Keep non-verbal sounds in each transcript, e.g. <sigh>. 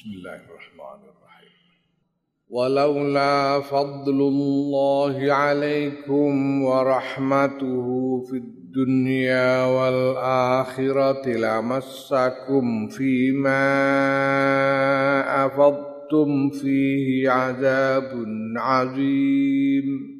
بسم الله الرحمن الرحيم. ولولا فضل الله عليكم ورحمته في الدنيا والآخرة لمسكم فيما أفضتم فيه عذاب عظيم.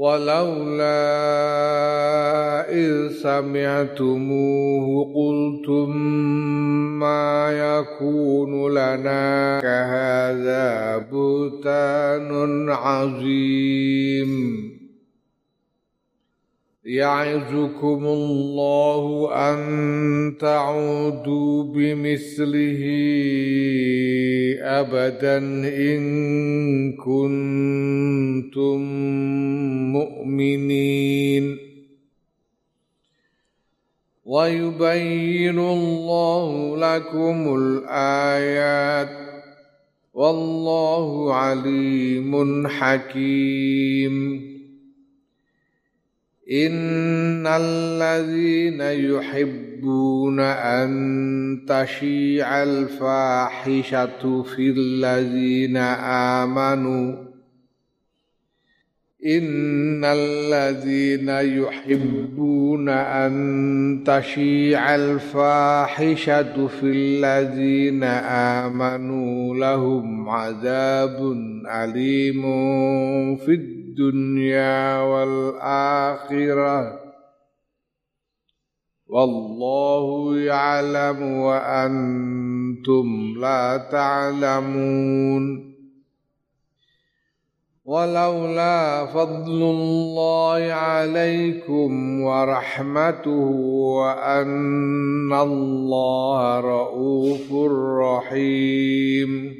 ولولا إذ سمعتموه قلتم ما يكون لنا كهذا بهتان عظيم. يعظكم الله أن تعودوا بمثله أبدا إن كنتم مؤمنين. ويبين الله لكم الآيات والله عليم حكيم. إن الذين يحبون أن تشيع الفاحشة في الذين آمنوا إن الذين يحبون أن تشيع الفاحشة في الذين آمنوا لهم عذاب أليم في الدنيا والآخرة. والله يعلم وأنتم لا تعلمون. ولولا فضل الله عليكم ورحمته وأن الله رؤوف رحيم.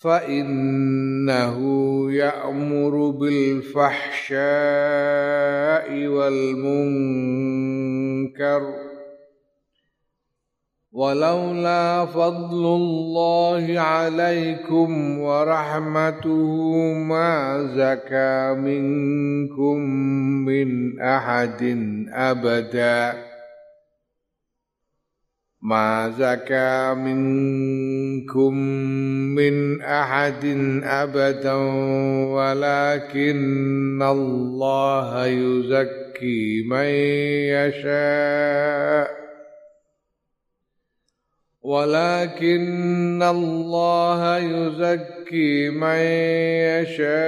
فإنه يأمر بالفحشاء والمنكر. ولولا فضل الله عليكم ورحمته ما زكى منكم من أحد أبدا. ما زكى منكم من أحد أبدا ولكن الله يزكي من يشاء. ولكن الله يزكي من يشاء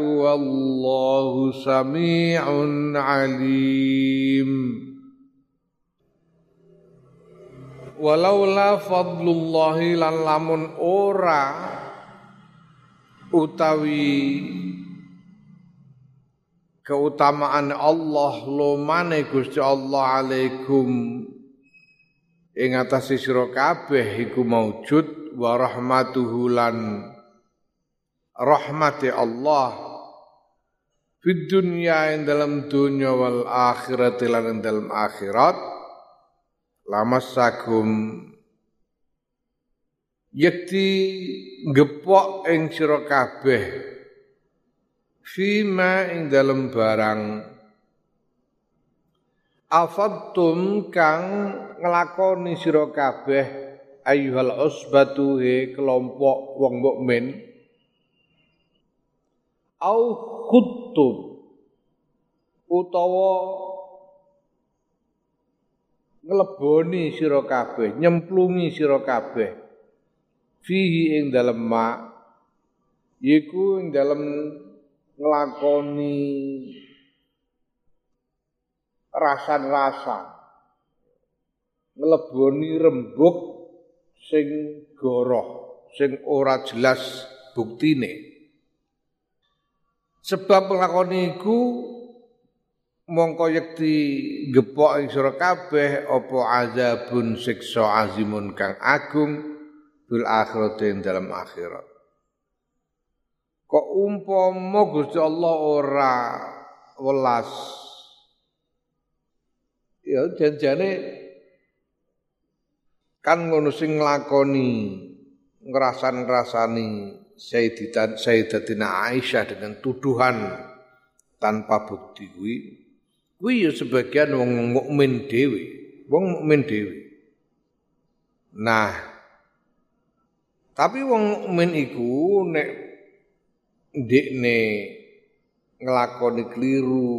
والله سميع عليم. Walaula fadlullahi lan lamun ora utawi keutamaan Allah lumane Gusti Allah alaikum. Ing atase sira kabeh iku maujud wa rahmatuhu lan rahmati Allah. Fid dunya ing dalam dunya wal akhirat lan ing dalam akhirat lamassakum yakti gepok ing sira kabeh. Fima ing dalam barang. Afadtum kang nglakoni sira kabeh ayyuhal usbatu he kelompok wong mukmin. Au khuttum. Utawa ngleboni sira kabeh nyemplungi sira kabeh. Fihi ing dalem ma yiku ing dalem nglakoni rasan-rasan. Ngleboni rembug sing goroh sing ora jelas buktine. Sebab nglakoni iku mongko yekti gepok ing sira kabeh apa azabun siksa azimun kang agung bil akhirati dalam akhirat. Kok umpama Gusti Allah ora welas ya janjane kan ngono sing nglakoni ngrasan-ngrasani Sayyidatina Aisyah dengan tuduhan tanpa bukti kuwi kuwi ya sebagian wong mukmin dhewe, wong mukmin dhewe. Nah, tapi wong mukmin iku nek ndekne nglakoni keliru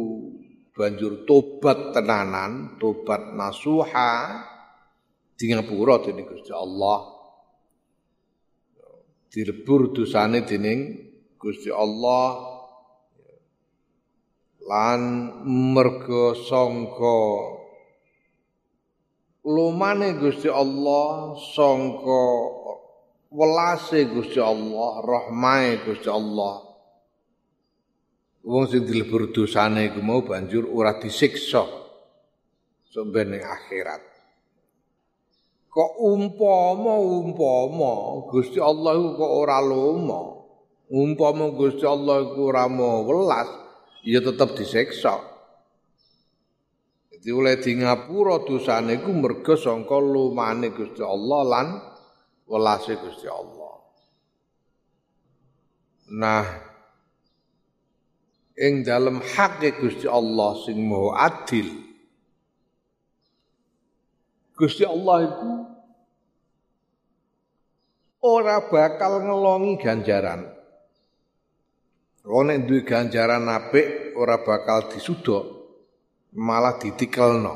banjur tobat tenanan, tobat nasuha di ngapura dening Gusti Allah. Dilebur dosane dening Gusti Allah lan merga sangka lumane Gusti Allah sangka welase Gusti Allah rahmai Gusti Allah. Wong sing dilebur dosane iku mau banjur ora disiksa sampe ning akhirat. Kok umpama umpama Gusti Allah kok ora lomo umpama Gusti Allah iku ora mau welas ya tetap diseksa. Jadi oleh di ngapura dosane ku mergo sangka lumane Gusti Allah lan welase Gusti Allah. Nah, ing dalam hak Gusti Allah sing maha adil. Gusti Allah itu ora bakal ngelongi ganjaran. Wong nek duwe ganjaran apik ora bakal disudok, malah ditikelno.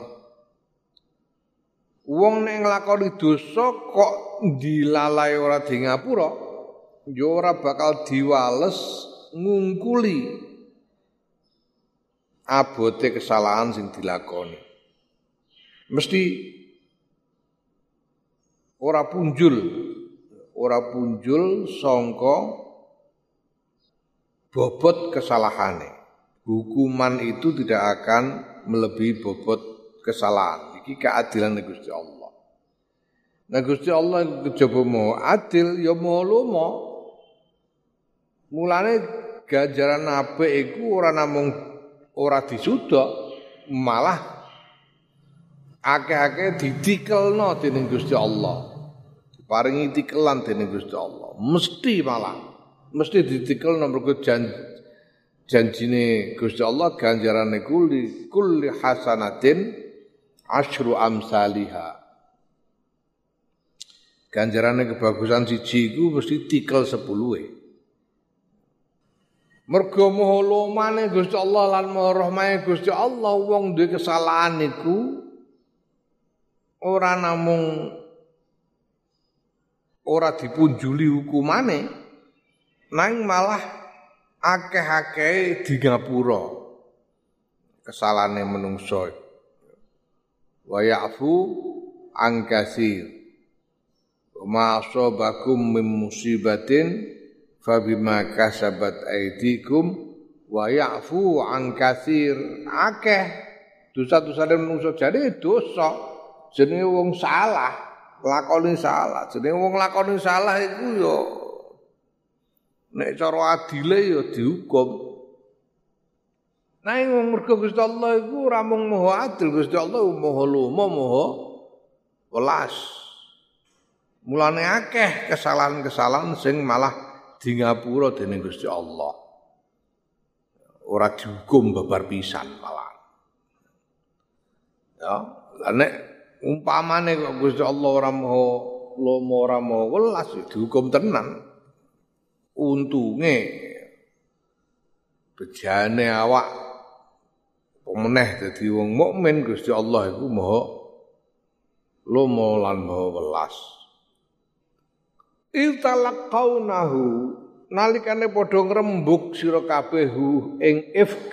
Wong nek nglakoni dosa kok dilalai ora di ngapura, ya ora bakal diwales ngungkuli abote kesalahan sing dilakoni. Mesti ora punjul, ora punjul sangka bobot kesalahannya. Hukuman itu tidak akan melebihi bobot kesalahan. Iki keadilan Gusti Allah. Nah Allah coba mau adil ya mau lomo. Mulane ganjaran apik iku ora namung ora disudok, malah akeh-akeh didikelno dening Gusti Allah. Paringi tikelan dening Gusti Allah. Mesti malah mesti ditikel nomor jan janjine Gusti Allah ganjarane kulli kulli hasanatin asyru amsaliha. Ganjarane kebagusan siji iku mesti tikel 10 e Mergo moho lomane Gusti Allah lan moho rahmane Gusti Allah wong duwe kesalahan iku ora namung ora dipunjuli hukumane nang malah akeh-akeh di ngapura kesalahane menungso. Wa ya'fu an kasir ma asabakum min musibatin fabima kasabat aidikum wa ya'fu an kasir akeh. Dosa-dosa menungso. Jadi dosa. Jenenge wong salah lakoni salah. Jenenge wong lakoni salah iku yo Nek cara adile ya dihukum. Nah, wong mergo Gusti Allah iku ora mung maha adil, Gusti Allah maha lumo, maha welas. Mulane akeh kesalahan-kesalahan sing malah di ngapura dening Gusti Allah. Ora dihukum babar pisan malah. Ya, lah nek umpamane kok Gusti Allah ora maha lomo, ora maha welas dihukum tenan untunge. Bejane awak. Pemeneh dadi wong mukmin Gusti Allah iku maha lomo lan maha welas. Italaqaunahu nalikane padha ngrembug sira kabeh ing ifk.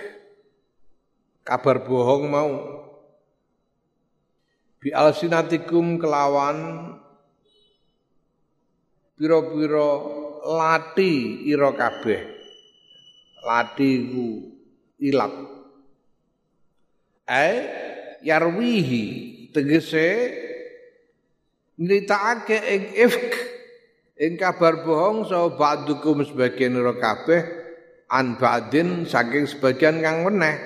Kabar bohong mau. Bi alsinatikum kelawan pira-pira lati ira kabeh. Lati ku ilat. Ai yarwihi tegese nyritakake ing ifk ing kabar bohong so ba'dukum sebagian ira kabeh an ba'din saking sebagian kang meneh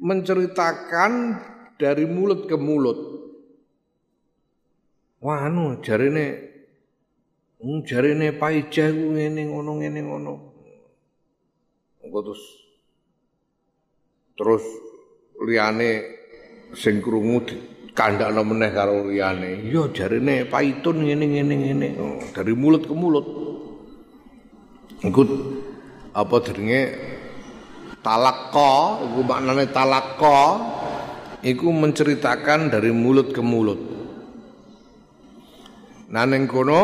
menceritakan dari mulut ke mulut. Wah anu jarine Hmm, jarine paijah ku ngene ngono ngene ngono. Engko terus terus liyane sing krungu kandakno meneh karo liyane. Iya jarine paitun ngene ngene ngene oh, dari mulut ke mulut. Engko apa jenenge talakka iku maknane talakka iku menceritakan dari mulut ke mulut. Nah ning kono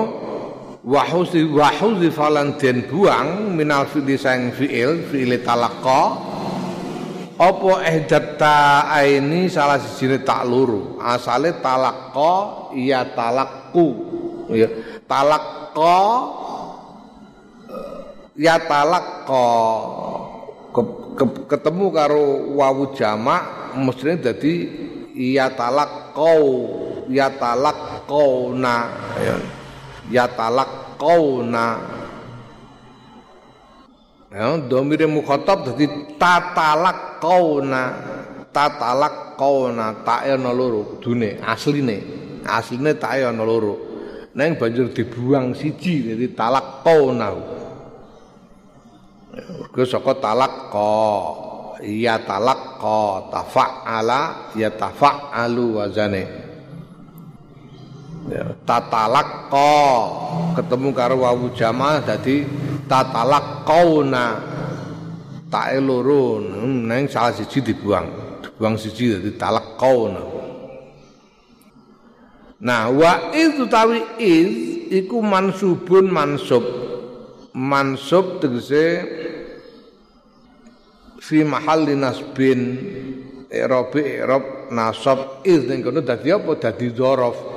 wahuzi wahuzi falan den buang minal fi'li sang fi'il fi'il talaqqa apa ihdatta aini salah siji tak luru? Asale talaqqa ya talaqku ya talaqqa ya talaqqa ketemu karo wawu jamak mestine dadi ya talaqqau ya talaqqauna ya ya talak kauna ya domire mukhatab dadi tatalak kauna tak ana loro kudune asline. Asline tak ana loro. Neng banjur dibuang siji dadi talak kauna Mergo saka talak ko iya talak ko tafa'ala ya tafa'alu wazane ya, tatalak ko ketemu karo wawu jamaah dadi tatalak kauna tak loro hmm, neng salah siji dibuang. Dibuang siji dadi talak kauna nah wa itu tawi iz iku mansubun mansub. Mansub tegese fi mahalli nasbin. I'rabi i'rab nasab. Iz ning kono dadi apa? Dadi dzaraf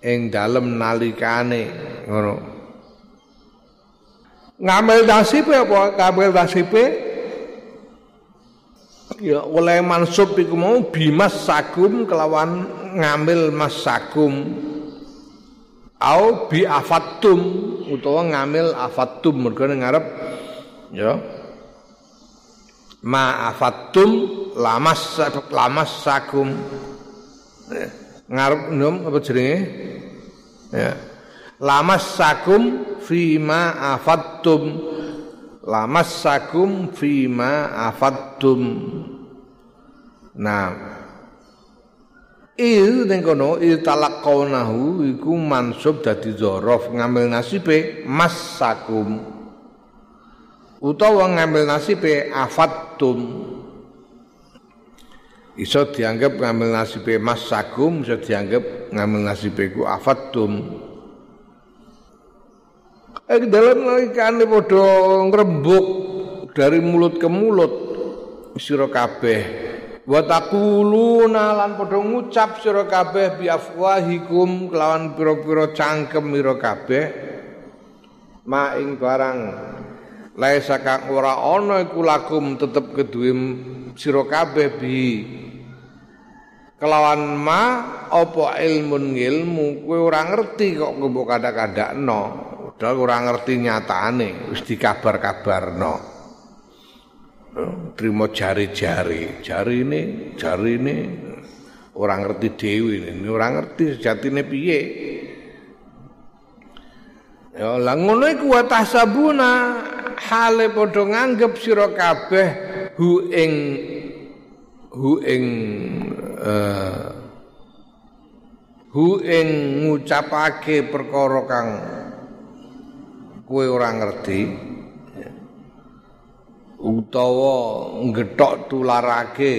ing dalem nalikane ngono. Ngambil nasibe apa ngambil nasibe ya oleh mansub iku mau bimas sagum kelawan ngambil mas sagum. Au bi afatum utawa ngambil afatum. Mergo ngarep ya. Ma afatum lamas lamas sagum. Eh, ngarep nom apa jenenge? Ya. Lamas sakum fima afattum. Lamas sakum fima afattum. Nah. Il ning kono il talaqaunahu iku mansub dadi dzaraf ngambil nasibe mas sakum utawa ngambil nasibe afattum iso dianggap ngambil nasibe mas sagum iso dianggap ngambil nasibe ku afatum eh dalam nalikane padha ngrembug dari mulut ke mulut sira kabeh. Wa taquluna lan padha ngucap sira kabeh bi afwahikum kelawan pira-pira cangkem sira kabeh. Ma ing barang laisa kang ora ana iku lakum tetep keduwe sira kabeh bi kelawan ma apa ilmun ilmu kowe ora ngerti kok mbok kada-kadakno padahal ora ngerti nyatane wis dikabar-kabarno. Trimo jari-jari. Jari ini jari ini. Ora ngerti dewi ini ora ngerti sejatine piye. Ya lah ngono iku tahsabuna. Hale padha nganggep sira kabeh hu ing hu ing uh, hu ing ngucapake perkara kang kowe ora ngerti utawa ngethok tularake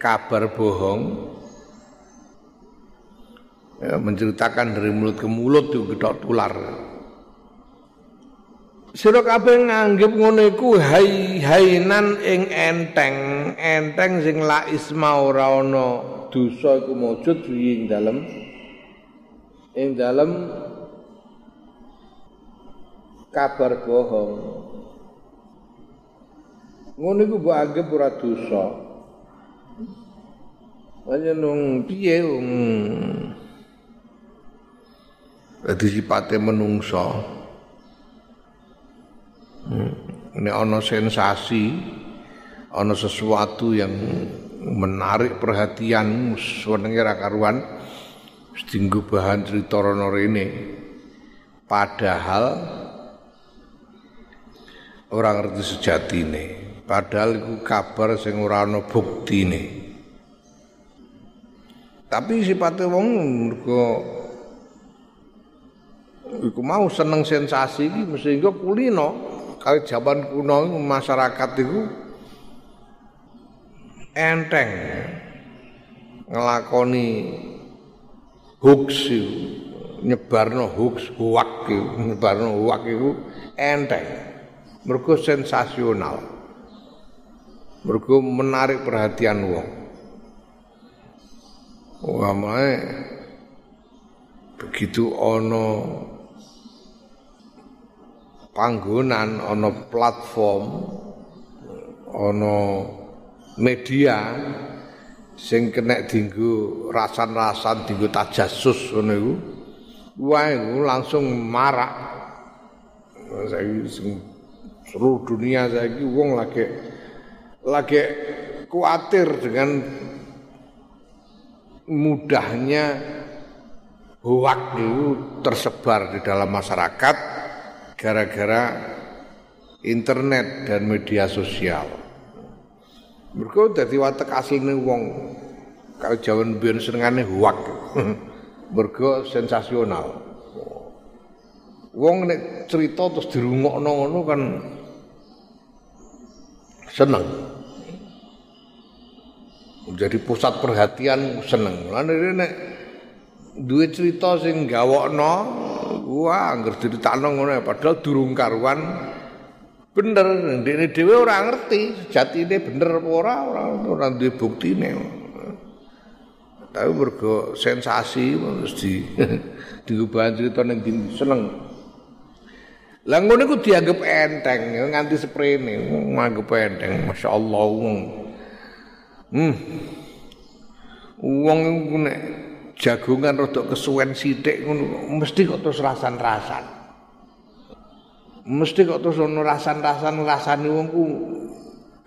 kabar bohong ya, menceritakan dari mulut ke mulut itu gedok tular. Sira kabeh nganggep ngono iku hai hainan ing enteng, enteng sing la isma ora ana dosa iku mujud ing dalem ing dalem kabar bohong. Ngono iku mbok anggap ora dosa. Aja nung piye um. Dadi sipate menungso. Hmm. Ini ana sensasi, ana sesuatu yang menarik perhatian ra karuan stinggu bahan cerita rono rene. Padahal orang ngerti sejatine. Padahal iku kabar sing ora ana buktine. Tapi sifatnya wong mergo iku mau seneng sensasi iki mesti kulino. Kali jaman kuno masyarakat itu enteng ngelakoni hoax nyebarno hoax huwak <laughs> nyebarno huwak itu enteng. Mergo sensasional. Mergo menarik perhatian wong. Wamae begitu ono panggonan, ono platform, ono media sing kena dinggo rasan-rasan dinggo tajasus ngono iku. Wah, langsung marak. Saiki seluruh dunia saiki wong lagi lagi kuatir dengan mudahnya hoak itu tersebar di dalam masyarakat gara-gara internet dan media sosial. Mergo dadi watek asline wong kalau jaman biyen senengane hoak. <laughs> Mergo sensasional. Wong nek cerita terus dirungokno ngono kan seneng. menjadi pusat perhatian seneng. Lan nek duwe cerita sing gawokno, wah angger diritakno ngono padahal durung karuan bener ndekne dhewe ora ngerti sejatine bener apa ora ora ora duwe buktine. Tapi mergo sensasi terus di <laughs> diubah cerita ning seneng. Lah ngono iku dianggap enteng nganti sprene, nganggep enteng, masyaallah wong. Hmm. Wong nek jagongan rada kesuwen sithik ngono mesti kok terus rasan-rasan. Mesti kok terus ono rasan-rasan rasane wong ku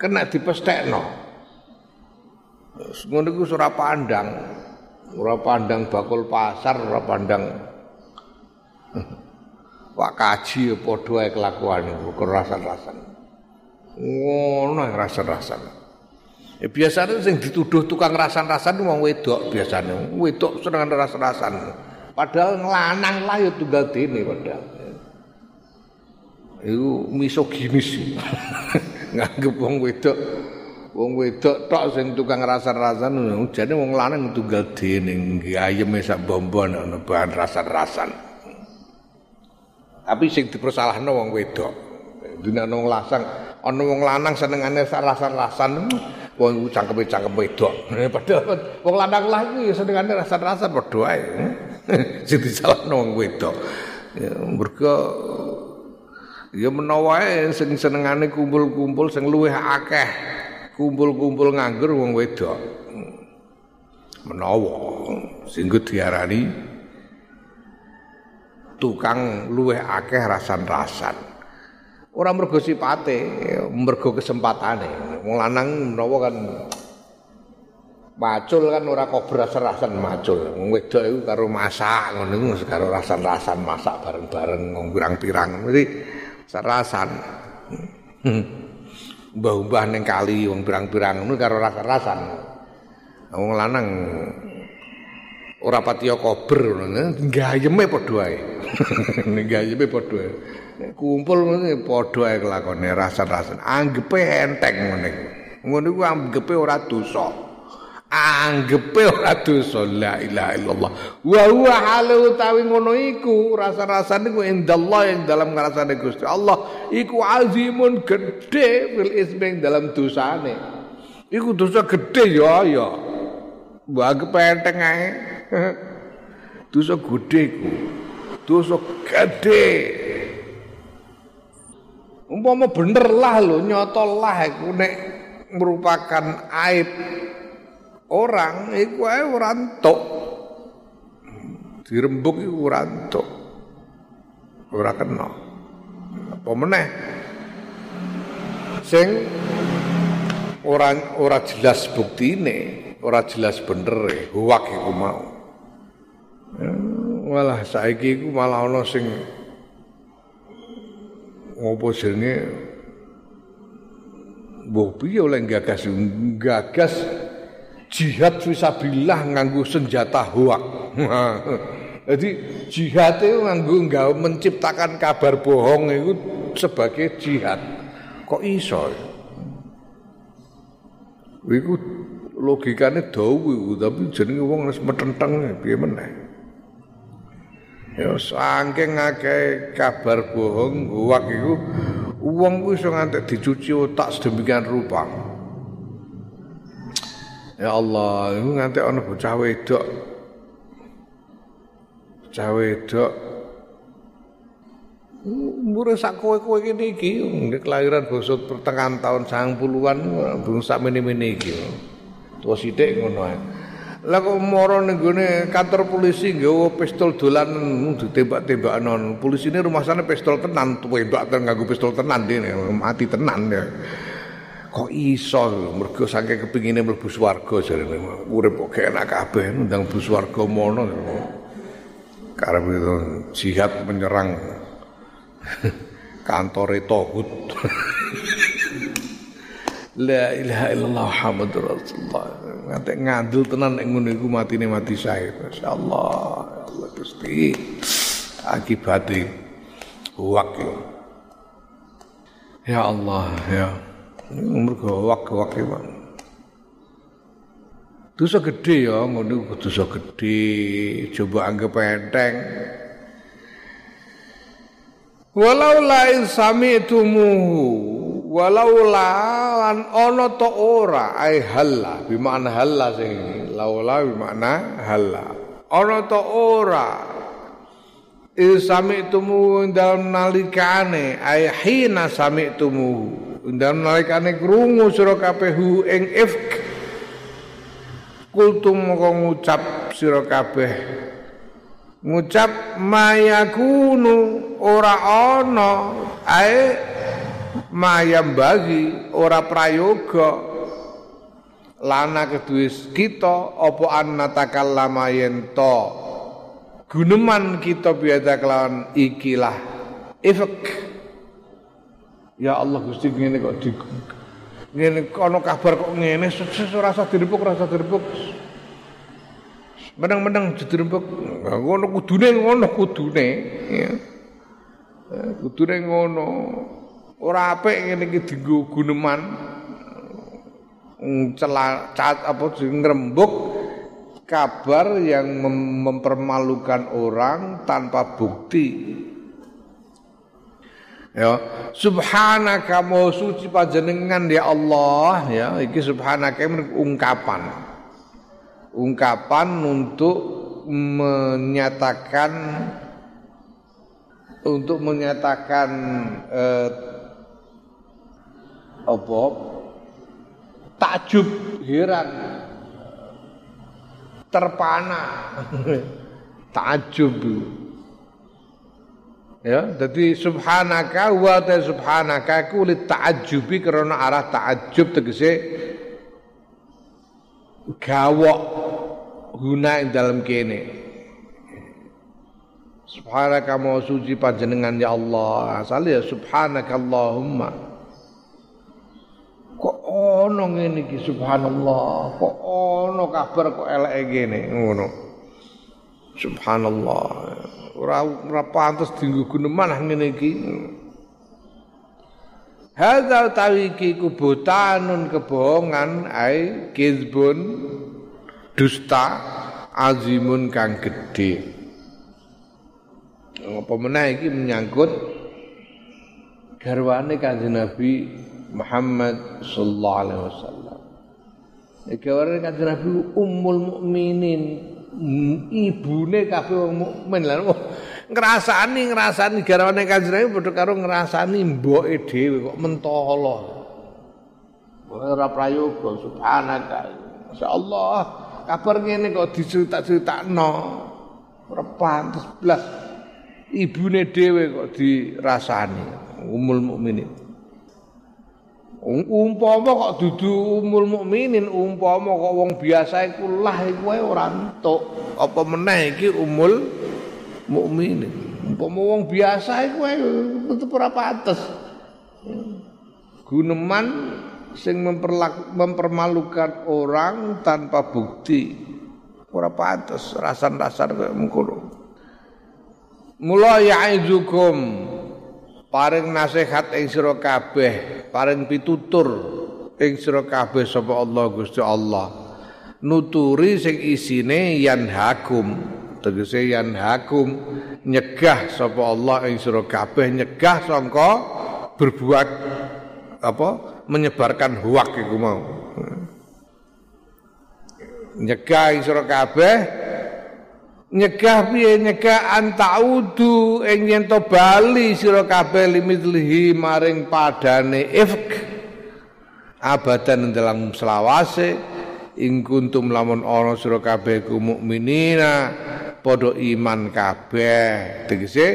kena dipestekno. Ngono ku ora pandang. Ora pandang bakul pasar, ora pandang <laughs> Pak kaji padha ae kelakuane kok rasan-rasan. Ngono rasan-rasan. Ya biasanya sing dituduh tukang rasan-rasan wong wedok biasanya. Wedok seneng rasan-rasan. Padahal ngelanang lah ya tunggal dene padahal. Iku misoginis. <laughs> Nganggep wong wedok wong wedok tok sing tukang rasan-rasan jane wong lanang tunggal dene gayeme sak bombon ana bahan rasan-rasan. Tapi sing dipersalahno wong wedok. Dina wong lasang ana wong lanang senengane rasan-rasan wong cangkeme cangkem wedok. Padahal wong lanang lah iku senengane rasa-rasa padha ae. <laughs> Sing disalahno wong wedok. Ya mergo ya menawa sing senengane kumpul-kumpul sing luwih akeh kumpul-kumpul nganggur wong wedok. Menawa sing diarani tukang luwih akeh rasan-rasan. Ora mergo sipate, mergo kesempatane. Wong lanang menawa kan macul kan ora kok berasa-rasan macul. Wong wedok iku karo masak ngono iku karo rasan-rasan masak bareng-bareng wong pirang-pirang. Mesti serasan. <laughs> Mbah-mbah ning kali wong pirang-pirang ngono karo rasa-rasan. Wong lanang ora patiya kober ngono, gayeme padha ae. <laughs> Gayeme padha ae. kumpul ngene padha ae kelakone rasan-rasan anggepe enteng ngene ngono iku anggepe ora dosa. Anggepe ora dosa la ilaha illallah. Wa huwa halu utawi ngono iku rasa-rasane ku indallah yang dalam ngrasane Gusti Allah iku azimun gede fil ismi dalam dosane. Iku dosa gede ya ya. Mbak penteng ae <laughs> dosa gede ku dosa gede umpama bener lah lho nyata lah iku nek merupakan aib orang iku ae ora entuk. Dirembuk iku ora entuk. Ora kena. Apa meneh? Sing ora ora jelas buktine, ora jelas bener e, huwak iku mau. Walah saiki iku malah ana sing ngopo jenenge Mbok piye oleh gagas gagas jihad fisabilillah nganggo senjata hoak. <laughs> Jadi jihad itu nganggo nggak menciptakan kabar bohong itu sebagai jihad. Kok iso? Iku logikane dawu tapi jenenge wong wis metenteng piye meneh. Ya saking akeh kabar bohong hoak iku wong ku iso ngantek dicuci otak sedemikian rupa. Ya Allah, iku nganti ana bocah wedok. Bocah wedok. Umure sak kowe-kowe kene iki, kelahiran basa pertengahan tahun 90-an, bung sak mene-mene iki. Tua sithik ngono ae. Lah kok moro ning gone kantor polisi nggawa pistol dolan ditembak-tembakan. Polisi ini rumah sana pistol tenan, tembak tenan nganggo pistol tenan dene, mati tenan ya. kok iso mergo saking kepingine mlebu swarga jarene urip kok enak kabeh ndang mlebu swarga mono karep itu jihad menyerang <laughs> kantore tohut <laughs> La ilaha illallah Muhammadur Rasulullah. Ngantek ngandel tenan nek ngono iku matine mati sae. Masyaallah. Ya Allah Gusti. Akibate wak Ya Allah, ya. mergo wak-wak iki dosa gede ya ngono dosa gede coba anggap enteng walau la sami'tumu walau la lan ana to ora ai halla. Bi makna halla sing laula bi makna halla. Ana to ora Isami'tumu dalam nalikane ay hina sami'tumu dalam nalikane krungu sira kabeh ing ifk. Kultum moko ngucap sira kabeh. Ngucap mayakunu ora ana. Ae mayam bagi ora prayoga. Lana kedue kita apa annatakallama yen to? Guneman kita biasa kelawan ikilah. Ifk ya Allah Gusti ngene kok di ngene kono kabar kok ngene? Rasa direpuk rasa direpuk. Meneng-meneng direpuk. Ngono kudune ngono kudune. Ya. Kudune ngono ora apik ngene iki dienggo guneman celat apa ngrembug kabar yang mem mempermalukan orang tanpa bukti. Ya, subhanaka mau suci panjenengan ya Allah ya, iki subhanaka ungkapan. Ungkapan untuk menyatakan untuk menyatakan eh, apa? Takjub. Heran. Terpana. <laughs> Takjub. Ya jadi subhanaka wa ta subhanaka ku li ta'ajjubi karena arah ta'ajjub tegese gawok guna dalam kene. Subhanaka mau suci panjenengan ya Allah. Asal ya subhanaka Allahumma kok ono ngene iki? Subhanallah. Kok ono kabar kok eleke ngene? Ngono. Subhanallah. Ora ora pantes dienggo guneman ngene iki. Hadza tawiki kubutanun kebohongan ai kizbun dusta azimun kang gedhe. Apa meneh iki menyangkut garwane Kanjeng Nabi Muhammad sallallahu alaihi wasallam. Garwane Kanjeng Nabi ummul mukminin, ibune kabeh wong mukmin lan ngrasani ngrasani garwane Kanjeng Nabi padha karo ngrasani mboke dhewe kok mentolo. Ora prayoga subhanaka. Masyaallah, kabar ngene kok dicerita-critakno. Ora pantes blas. Ibune dhewe kok dirasani. Umul mukminin. Umpama kok dudu umul mukminin, umpama kok wong biasa iku lah iku ora entuk. Apa meneh iki umul mukminin. Umpama wong biasa iku tetep ora pantes. Guneman sing mempermalukan orang tanpa bukti ora pantes rasan-rasan kaya mengkono. Mula ya'izukum paring nasihat ing sira kabeh, paring pitutur ing sira kabeh sapa Allah Gusti Allah. Nuturi sing isine yanhakum tegese yanhakum nyegah sapa Allah ing sira kabeh nyegah sangka berbuat apa menyebarkan hoak iku mau. Nyegah ing sira kabeh nyegah piye? Nyegah antaudu ing to bali sira kabeh limitlihi maring padane ifk. Abadan dalam selawase ing kuntum lamun ana sira kabeh ku mukminina padha iman kabeh. Tegese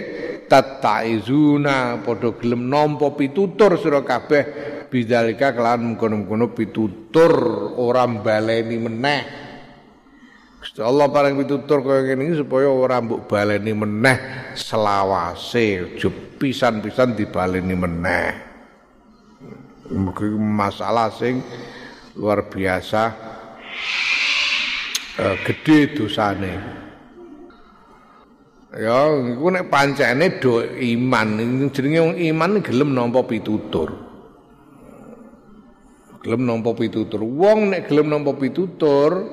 tataizuna padha gelem nampa pitutur sira kabeh. Bidzalika kelan mengkono-mengkono pitutur ora baleni meneh Allah paling pitutur kaya ngene iki supaya ora mbok baleni meneh selawase pisan-pisan dibaleni meneh. Mungkin masalah sing luar biasa uh, gede dosane. Ya iku nek pancene do iman jenenge wong iman gelem nampa pitutur. Gelem nampa pitutur. Wong nek gelem nampa pitutur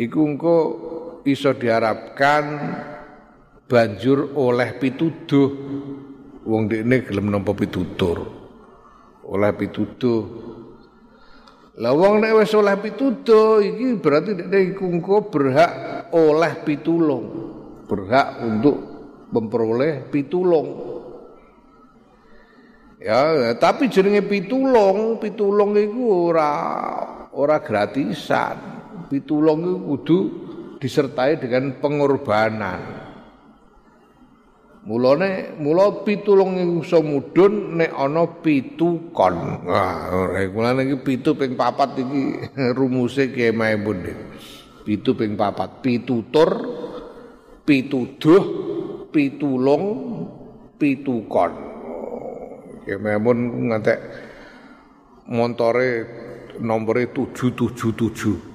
iku engko iso diharapkan banjur oleh pituduh. Wong dekne gelem nampa pitutur. Oleh pituduh. Lah wong nek wis oleh pituduh iki berarti dekne iku engko berhak oleh pitulung. Berhak untuk memperoleh pitulung. Ya tapi jenenge pitulung pitulung iku ora ora gratisan pitulung itu kudu disertai dengan pengorbanan. Mulane mula pitulung iku iso mudhun nek ana pitu kon. Wah, mulane iki pitu ping papat iki <laughs> rumuse Kiai Maimun. Pitu ping papat, pitutur, pituduh, pitulung, pitukon. Kiai Maimun ngantek montore nomore 777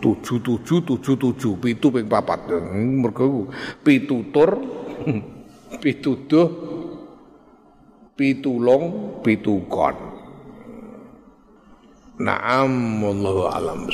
tujuh tujuh tujuh tujuh. Pitu ping papat. Mergo pitutur <laughs> pituduh pitulung pitukon Naam wallahu alam